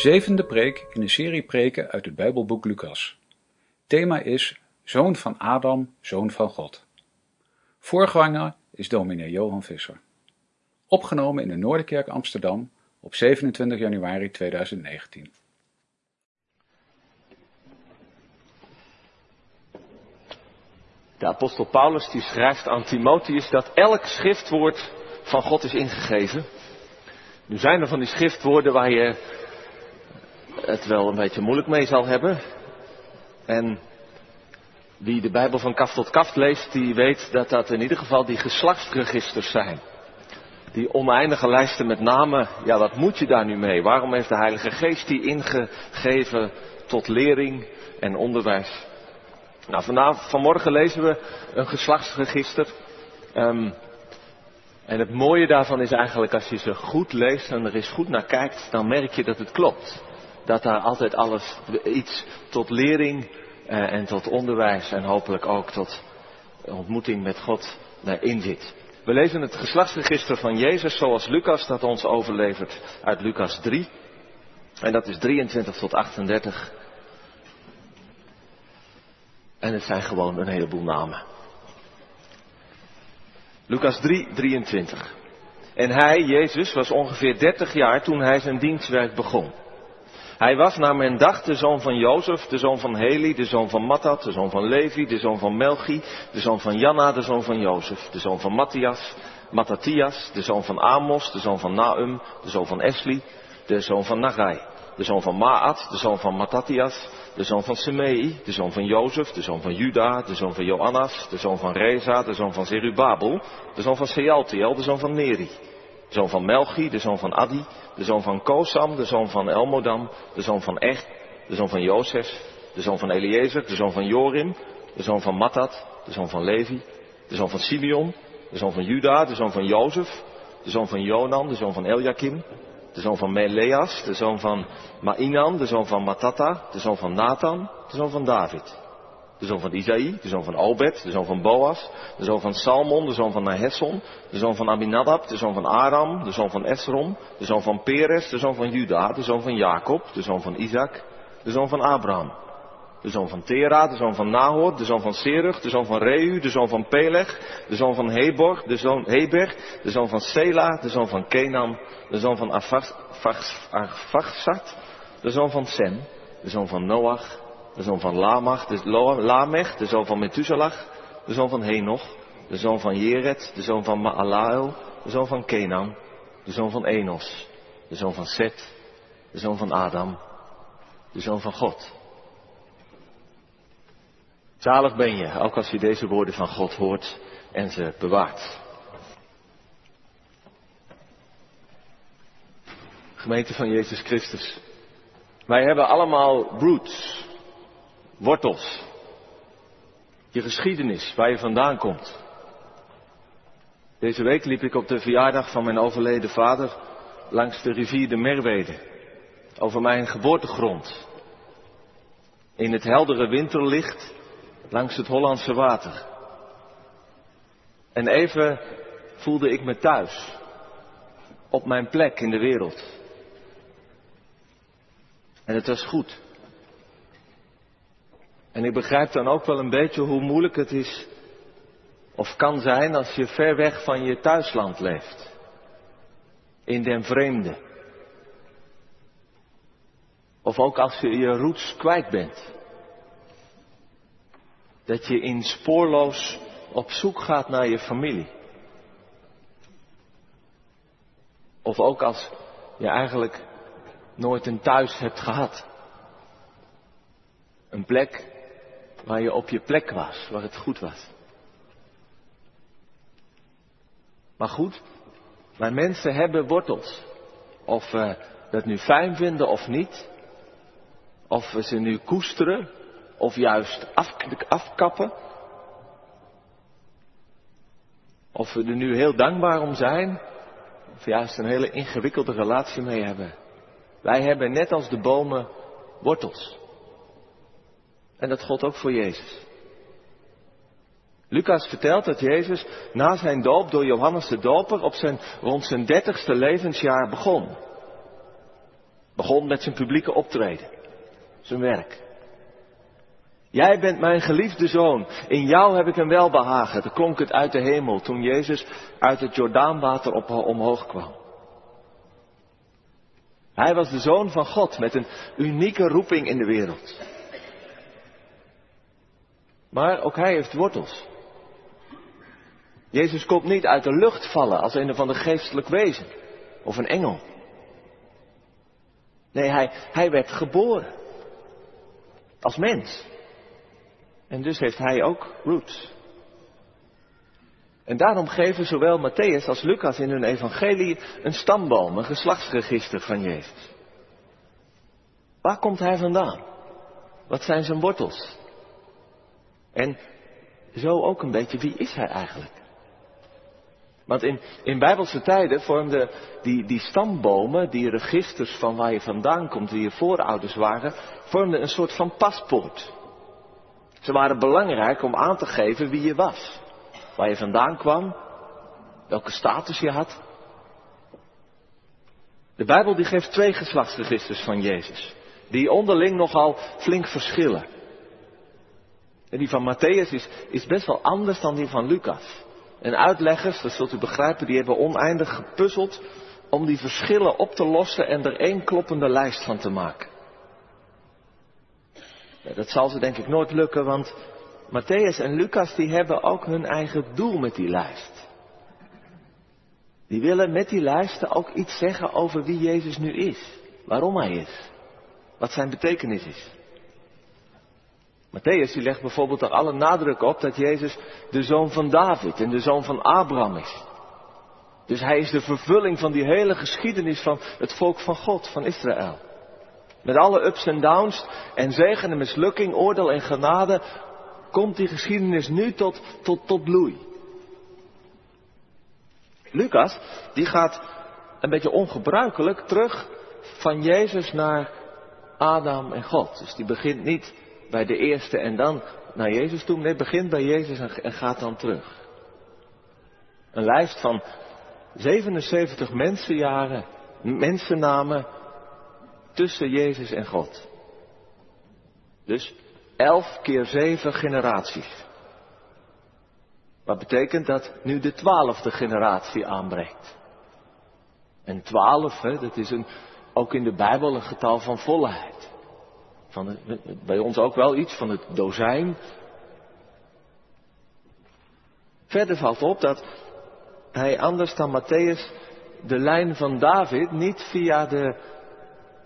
Zevende preek in een serie preken uit het Bijbelboek Lucas. Thema is Zoon van Adam, Zoon van God. Voorganger is dominee Johan Visser. Opgenomen in de Noorderkerk Amsterdam op 27 januari 2019. De apostel Paulus die schrijft aan Timotheus dat elk schriftwoord van God is ingegeven. Nu zijn er van die schriftwoorden waar je het wel een beetje moeilijk mee zal hebben. En wie de Bijbel van kaft tot kaft leest, die weet dat dat in ieder geval die geslachtsregisters zijn. Die oneindige lijsten met namen, ja wat moet je daar nu mee? Waarom heeft de Heilige Geest die ingegeven tot lering en onderwijs? Nou, vanavond, vanmorgen lezen we een geslachtsregister. Um, en het mooie daarvan is eigenlijk als je ze goed leest en er eens goed naar kijkt, dan merk je dat het klopt. Dat daar altijd alles iets tot lering eh, en tot onderwijs en hopelijk ook tot ontmoeting met God in zit. We lezen het geslachtsregister van Jezus zoals Lucas dat ons overlevert uit Lucas 3. En dat is 23 tot 38. En het zijn gewoon een heleboel namen. Lucas 3, 23. En hij, Jezus, was ongeveer 30 jaar toen hij zijn dienstwerk begon. Hij was naar men dacht de zoon van Jozef, de zoon van Heli, de zoon van Mattat, de zoon van Levi, de zoon van Melchi, de zoon van Janna, de zoon van Jozef, de zoon van Matthias, Matthias, de zoon van Amos, de zoon van Naum, de zoon van Esli, de zoon van Nagai, de zoon van Maat, de zoon van Matthias, de zoon van Semei, de zoon van Jozef, de zoon van Juda, de zoon van Joannas, de zoon van Reza, de zoon van Zerubabel, de zoon van Sealtiel, de zoon van Neri, de zoon van Melchi, de zoon van Adi, de zoon van Kosam, de zoon van Elmodam, de zoon van Echt, de zoon van Jozef, de zoon van Eliezer, de zoon van Jorim, de zoon van Mattat, de zoon van Levi, de zoon van Simeon, de zoon van Juda, de zoon van Jozef, de zoon van Jonan, de zoon van Eliakim, de zoon van Meleas, de zoon van Mainan, de zoon van Matata, de zoon van Nathan, de zoon van David. De zoon van Isaïe, de zoon van Obed, de zoon van Boas, de zoon van Salmon, de zoon van Nahesson, de zoon van Aminadab, de zoon van Aram, de zoon van Esrom, de zoon van Peres, de zoon van Juda, de zoon van Jacob, de zoon van Isaac, de zoon van Abraham. De zoon van Tera, de zoon van Nahor, de zoon van Serug, de zoon van Reu, de zoon van Peleg, de zoon van Hebor, de zoon Heber, de zoon van Sela, de zoon van Kenan, de zoon van Arfaxat, de zoon van Sem, de zoon van Noach, de zoon van Lamach, de Lamech, de zoon van Methuselah, de zoon van Henoch, de zoon van Jeret, de zoon van Maalael, de zoon van Kenan, de zoon van Enos, de zoon van Set, de zoon van Adam, de zoon van God. Zalig ben je, ook als je deze woorden van God hoort en ze bewaart. Gemeente van Jezus Christus. Wij hebben allemaal roots, wortels. Je geschiedenis, waar je vandaan komt. Deze week liep ik op de verjaardag van mijn overleden vader langs de rivier de Merwede. Over mijn geboortegrond. In het heldere winterlicht langs het Hollandse water. En even voelde ik me thuis. Op mijn plek in de wereld. En het was goed. En ik begrijp dan ook wel een beetje hoe moeilijk het is of kan zijn als je ver weg van je thuisland leeft. In den vreemde. Of ook als je je roots kwijt bent. Dat je in spoorloos op zoek gaat naar je familie. Of ook als je eigenlijk nooit een thuis hebt gehad. Een plek waar je op je plek was, waar het goed was. Maar goed, wij mensen hebben wortels. Of we dat nu fijn vinden of niet. Of we ze nu koesteren of juist af, afkappen. Of we er nu heel dankbaar om zijn. Of juist een hele ingewikkelde relatie mee hebben. Wij hebben net als de bomen wortels. En dat gold ook voor Jezus. Lucas vertelt dat Jezus na zijn doop door Johannes de Doper op zijn, rond zijn dertigste levensjaar begon. Begon met zijn publieke optreden, zijn werk. Jij bent mijn geliefde zoon, in jou heb ik een welbehagen. Dat klonk het uit de hemel toen Jezus uit het Jordaanwater op, omhoog kwam. Hij was de zoon van God met een unieke roeping in de wereld. Maar ook hij heeft wortels. Jezus komt niet uit de lucht vallen als een van de geestelijk wezen of een engel. Nee, hij, hij werd geboren als mens. En dus heeft hij ook roots. En daarom geven zowel Matthäus als Lucas in hun evangelie een stamboom, een geslachtsregister van Jezus. Waar komt hij vandaan? Wat zijn zijn wortels? En zo ook een beetje, wie is hij eigenlijk? Want in, in bijbelse tijden vormden die, die stambomen, die registers van waar je vandaan komt, wie je voorouders waren, vormden een soort van paspoort. Ze waren belangrijk om aan te geven wie je was. Waar je vandaan kwam, welke status je had. De Bijbel die geeft twee geslachtsregisters van Jezus, die onderling nogal flink verschillen. En die van Matthäus is, is best wel anders dan die van Lucas. En uitleggers, dat zult u begrijpen, die hebben oneindig gepuzzeld om die verschillen op te lossen en er één kloppende lijst van te maken. Dat zal ze denk ik nooit lukken, want Matthäus en Lucas die hebben ook hun eigen doel met die lijst. Die willen met die lijsten ook iets zeggen over wie Jezus nu is, waarom hij is, wat zijn betekenis is. Matthäus legt bijvoorbeeld er alle nadruk op dat Jezus de zoon van David en de zoon van Abraham is. Dus hij is de vervulling van die hele geschiedenis van het volk van God, van Israël. Met alle ups en downs en zegen en mislukking, oordeel en genade komt die geschiedenis nu tot, tot, tot bloei. Lucas, die gaat een beetje ongebruikelijk terug van Jezus naar Adam en God. Dus die begint niet bij de eerste en dan naar Jezus toe. Nee, begint bij Jezus en gaat dan terug. Een lijst van 77 mensenjaren, mensennamen tussen Jezus en God. Dus elf keer zeven generaties. Wat betekent dat nu de twaalfde generatie aanbreekt. En twaalf, hè, dat is een, ook in de Bijbel een getal van volheid. Van bij ons ook wel iets van het dozijn. Verder valt op dat hij anders dan Matthäus de lijn van David niet via de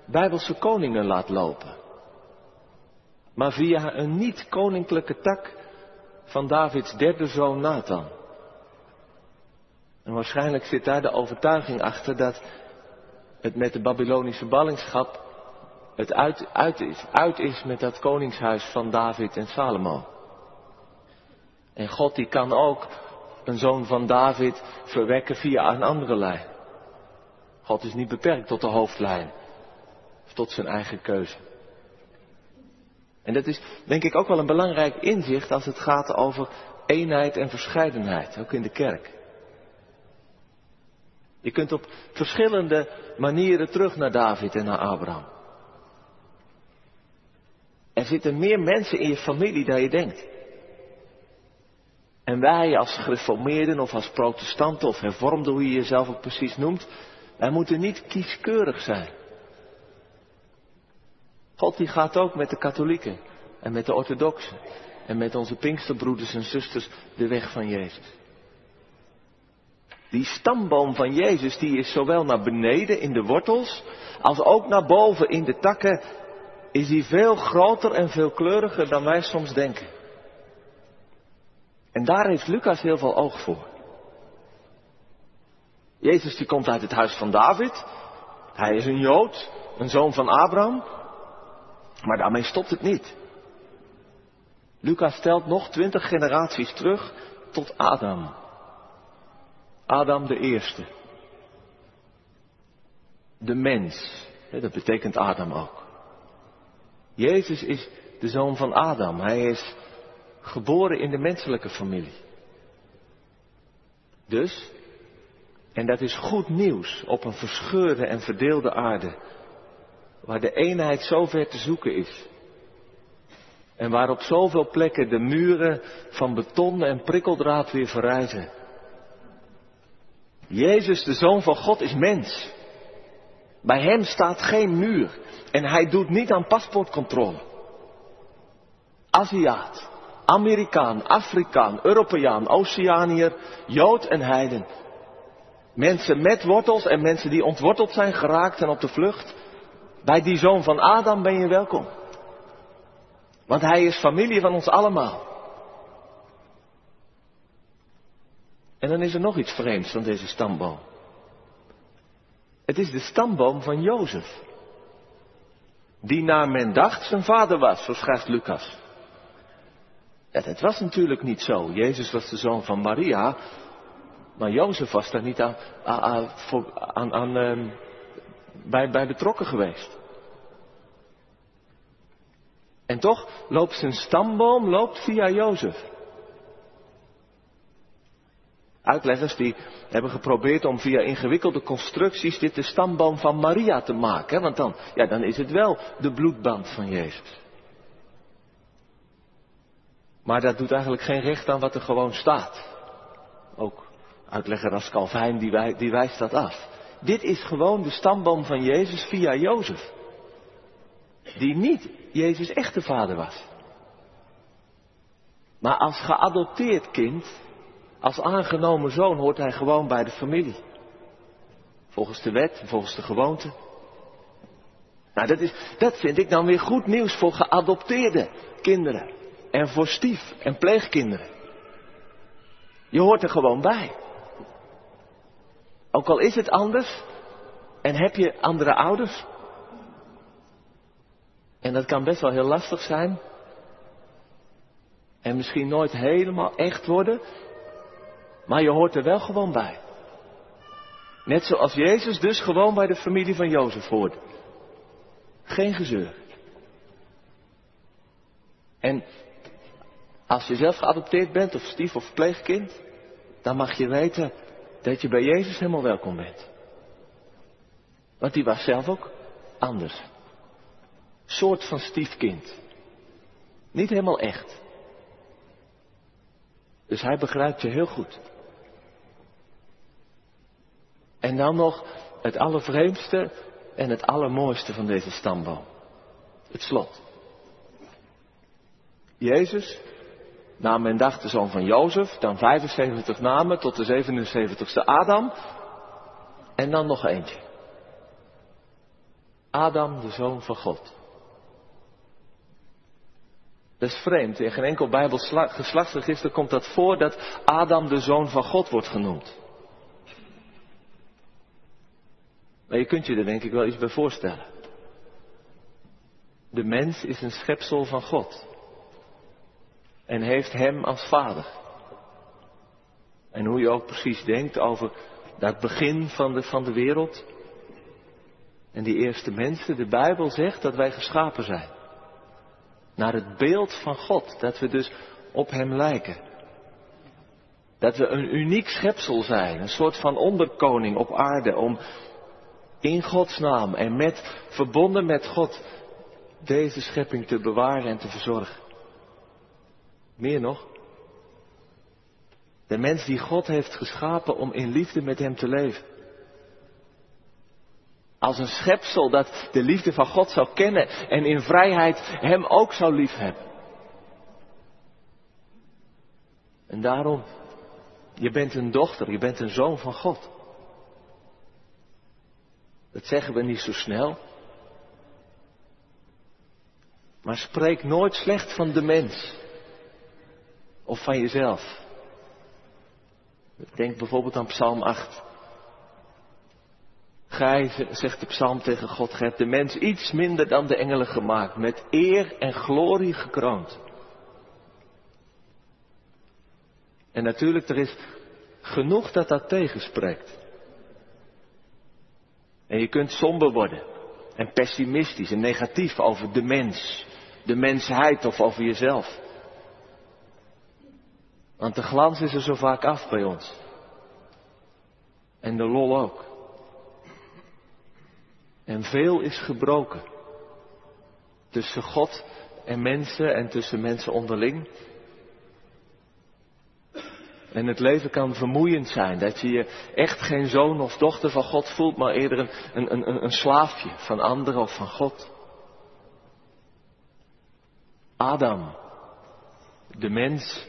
Bijbelse koningen laat lopen. Maar via een niet-koninklijke tak van Davids derde zoon Nathan. En waarschijnlijk zit daar de overtuiging achter dat het met de Babylonische ballingschap het uit, uit, is, uit is met dat koningshuis van David en Salomo. En God die kan ook een zoon van David verwekken via een andere lijn. God is niet beperkt tot de hoofdlijn tot zijn eigen keuze. En dat is denk ik ook wel een belangrijk inzicht als het gaat over eenheid en verscheidenheid, ook in de kerk. Je kunt op verschillende manieren terug naar David en naar Abraham. Er zitten meer mensen in je familie dan je denkt. En wij als gereformeerden of als protestanten of hervormden, hoe je jezelf ook precies noemt, wij moeten niet kieskeurig zijn. God die gaat ook met de katholieken en met de orthodoxen en met onze pinksterbroeders en zusters de weg van Jezus. Die stamboom van Jezus die is zowel naar beneden in de wortels als ook naar boven in de takken is die veel groter en veel kleuriger dan wij soms denken. En daar heeft Lucas heel veel oog voor. Jezus die komt uit het huis van David. Hij is een Jood, een zoon van Abraham. Maar daarmee stopt het niet. Lucas stelt nog twintig generaties terug tot Adam. Adam de eerste. De mens. Dat betekent Adam ook. Jezus is de zoon van Adam. Hij is geboren in de menselijke familie. Dus, en dat is goed nieuws op een verscheurde en verdeelde aarde. waar de eenheid zo ver te zoeken is. En waar op zoveel plekken de muren van beton en prikkeldraad weer verrijzen. Jezus, de Zoon van God, is mens. Bij hem staat geen muur. En hij doet niet aan paspoortcontrole. Aziat, Amerikaan, Afrikaan, Europeaan, Oceaniër, Jood en Heiden. Mensen met wortels en mensen die ontworteld zijn geraakt en op de vlucht. Bij die zoon van Adam ben je welkom. Want hij is familie van ons allemaal. En dan is er nog iets vreemds van deze stamboom. Het is de stamboom van Jozef. Die naar men dacht zijn vader was, zo schrijft Lucas. Ja, dat was natuurlijk niet zo. Jezus was de zoon van Maria. Maar Jozef was daar niet aan, aan, aan, ehm, bij, bij betrokken geweest. En toch loopt zijn stamboom loopt via Jozef. Uitleggers die hebben geprobeerd om via ingewikkelde constructies dit de stamboom van Maria te maken. Want dan, ja, dan is het wel de bloedband van Jezus. Maar dat doet eigenlijk geen recht aan wat er gewoon staat. Ook uitlegger als Calvijn die, die wijst dat af. Dit is gewoon de stamboom van Jezus via Jozef. Die niet Jezus' echte vader was. Maar als geadopteerd kind, als aangenomen zoon, hoort hij gewoon bij de familie. Volgens de wet, volgens de gewoonte. Nou, dat, is, dat vind ik dan weer goed nieuws voor geadopteerde kinderen. En voor stief- en pleegkinderen. Je hoort er gewoon bij. Ook al is het anders en heb je andere ouders. En dat kan best wel heel lastig zijn. En misschien nooit helemaal echt worden. Maar je hoort er wel gewoon bij. Net zoals Jezus dus gewoon bij de familie van Jozef hoort. Geen gezeur. En als je zelf geadopteerd bent of stief of pleegkind, dan mag je weten dat je bij Jezus helemaal welkom bent. Want die was zelf ook anders. Soort van stiefkind. Niet helemaal echt. Dus hij begrijpt je heel goed. En dan nog het allervreemdste en het allermooiste van deze stamboom. Het slot. Jezus, na men dacht de zoon van Jozef, dan 75 namen tot de 77ste Adam. En dan nog eentje. Adam, de zoon van God. Dat is vreemd. In geen enkel Bijbels geslachtsregister komt dat voor dat Adam de zoon van God wordt genoemd. Maar je kunt je er denk ik wel iets bij voorstellen. De mens is een schepsel van God. En heeft hem als vader. En hoe je ook precies denkt over dat begin van de, van de wereld. En die eerste mensen, de Bijbel zegt dat wij geschapen zijn. Naar het beeld van God, dat we dus op Hem lijken. Dat we een uniek schepsel zijn, een soort van onderkoning op aarde om in Gods naam en met, verbonden met God, deze schepping te bewaren en te verzorgen. Meer nog, de mens die God heeft geschapen om in liefde met Hem te leven. Als een schepsel dat de liefde van God zou kennen en in vrijheid Hem ook zou liefhebben. En daarom, je bent een dochter, je bent een zoon van God. Dat zeggen we niet zo snel. Maar spreek nooit slecht van de mens. Of van jezelf. Denk bijvoorbeeld aan Psalm 8. Gij, zegt de psalm tegen God, gij hebt de mens iets minder dan de engelen gemaakt, met eer en glorie gekroond. En natuurlijk, er is genoeg dat dat tegenspreekt. En je kunt somber worden en pessimistisch en negatief over de mens, de mensheid of over jezelf. Want de glans is er zo vaak af bij ons. En de lol ook. En veel is gebroken. Tussen God en mensen en tussen mensen onderling. En het leven kan vermoeiend zijn. Dat je je echt geen zoon of dochter van God voelt, maar eerder een, een, een, een slaafje van anderen of van God. Adam, de mens,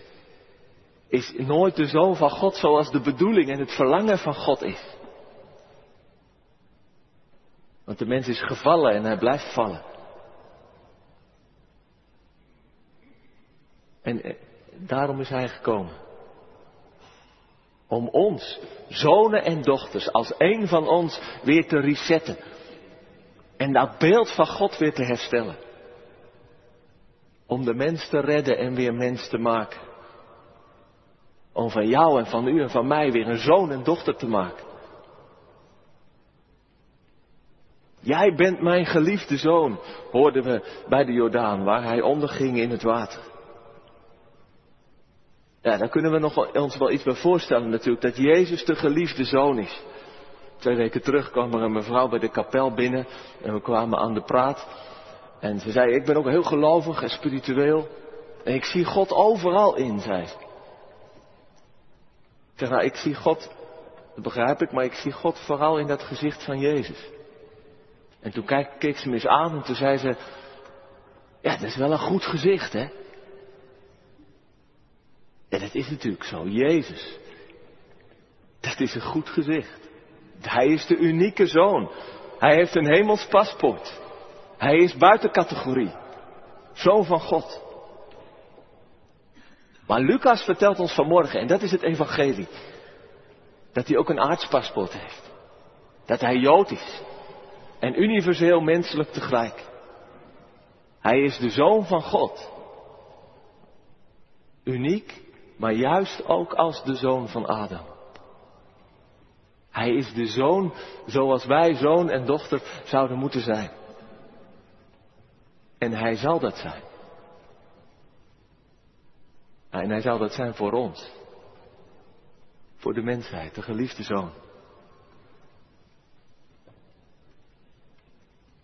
is nooit de zoon van God zoals de bedoeling en het verlangen van God is. Want de mens is gevallen en hij blijft vallen. En eh, daarom is hij gekomen. Om ons, zonen en dochters, als een van ons weer te resetten. En dat beeld van God weer te herstellen. Om de mens te redden en weer mens te maken. Om van jou en van u en van mij weer een zoon en dochter te maken. Jij bent mijn geliefde zoon, hoorden we bij de Jordaan, waar hij onderging in het water. Ja, daar kunnen we nog ons wel iets bij voorstellen natuurlijk, dat Jezus de geliefde zoon is. Twee weken terug kwam er een mevrouw bij de kapel binnen en we kwamen aan de praat. En ze zei, ik ben ook heel gelovig en spiritueel. En ik zie God overal in, zei ze. Ik zeg, nou, ik zie God, dat begrijp ik, maar ik zie God vooral in dat gezicht van Jezus. En toen keek ze me eens aan en toen zei ze, ja, dat is wel een goed gezicht, hè? En dat is natuurlijk zo. Jezus. Dat is een goed gezicht. Hij is de unieke zoon. Hij heeft een hemels paspoort. Hij is buiten categorie. Zoon van God. Maar Lucas vertelt ons vanmorgen, en dat is het evangelie, dat hij ook een aardspaspoort heeft. Dat hij Jood is. En universeel menselijk tegelijk. Hij is de zoon van God. Uniek maar juist ook als de zoon van Adam. Hij is de zoon zoals wij zoon en dochter zouden moeten zijn. En hij zal dat zijn. En hij zal dat zijn voor ons. Voor de mensheid, de geliefde zoon.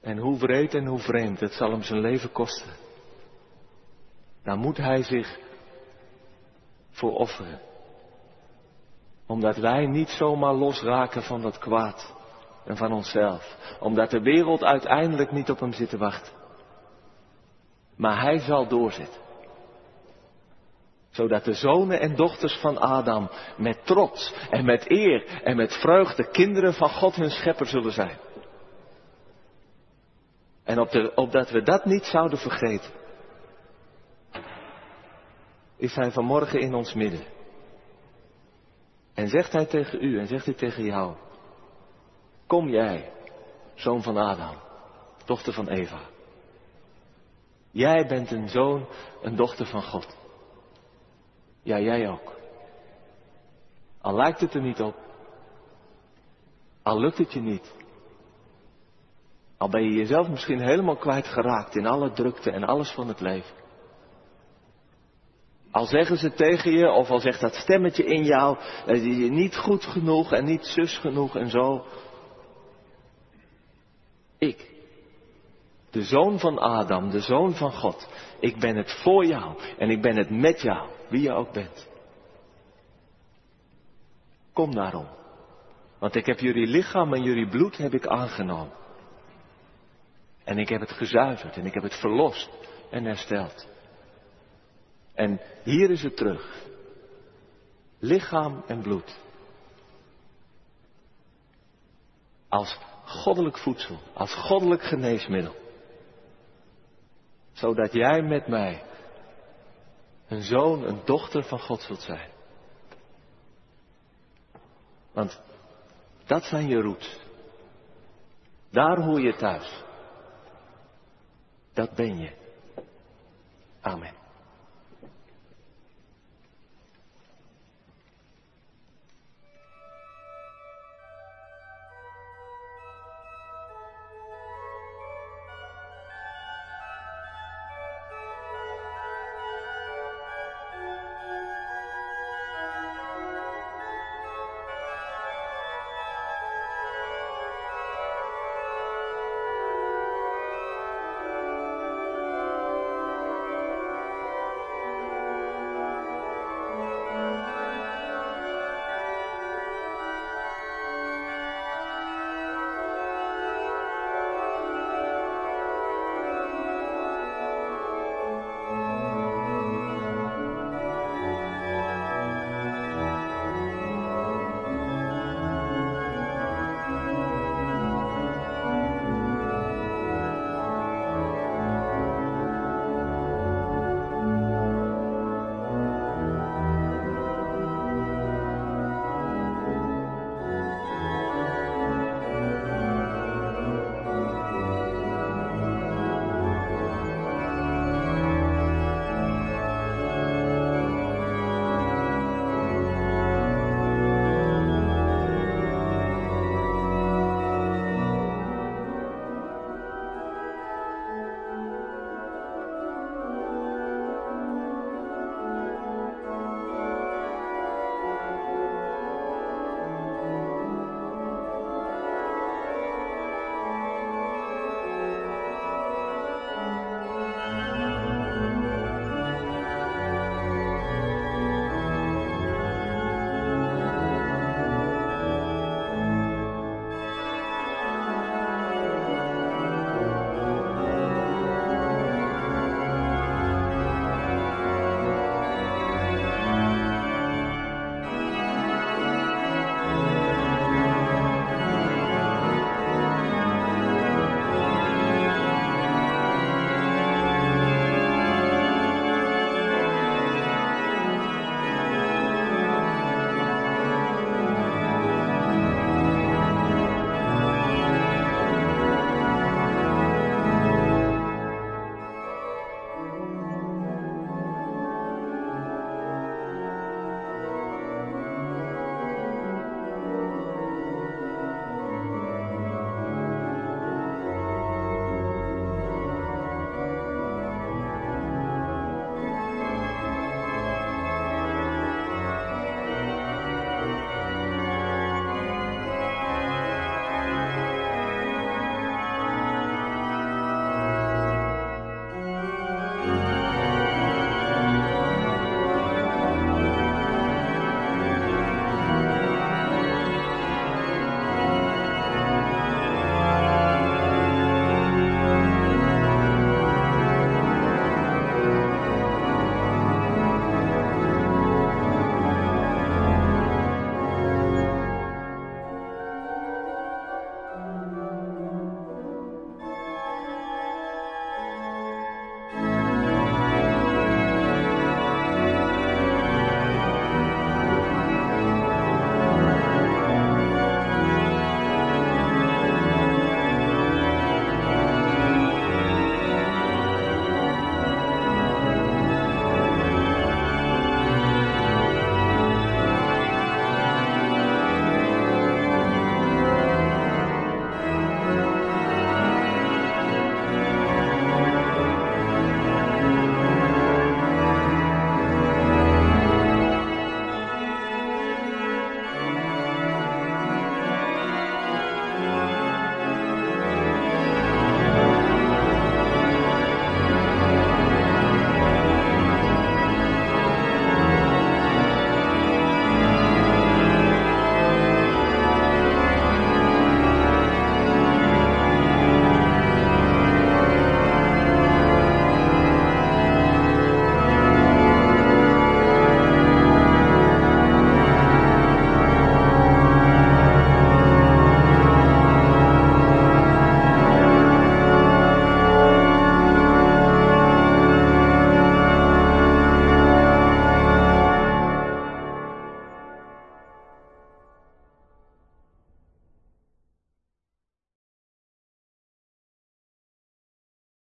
En hoe wreed en hoe vreemd, het zal hem zijn leven kosten. Dan moet hij zich voor offeren. Omdat wij niet zomaar losraken van dat kwaad en van onszelf. Omdat de wereld uiteindelijk niet op hem zit te wachten. Maar hij zal doorzetten. Zodat de zonen en dochters van Adam met trots en met eer en met vreugde kinderen van God hun schepper zullen zijn. En opdat we dat niet zouden vergeten, is hij vanmorgen in ons midden. En zegt hij tegen u en zegt hij tegen jou, kom jij, zoon van Adam, dochter van Eva. Jij bent een zoon, een dochter van God. Ja, jij ook. Al lijkt het er niet op. Al lukt het je niet. Al ben je jezelf misschien helemaal kwijtgeraakt in alle drukte en alles van het leven. Al zeggen ze tegen je, of al zegt dat stemmetje in jou, dat je niet goed genoeg en niet zus genoeg en zo. Ik, de zoon van Adam, de zoon van God, ik ben het voor jou en ik ben het met jou, wie je ook bent. Kom daarom, want ik heb jullie lichaam en jullie bloed heb ik aangenomen. En ik heb het gezuiverd en ik heb het verlost en hersteld. En hier is het terug. Lichaam en bloed. Als goddelijk voedsel, als goddelijk geneesmiddel. Zodat jij met mij een zoon, een dochter van God zult zijn. Want dat zijn je roots. Daar hoor je thuis. Dat ben je. Amen.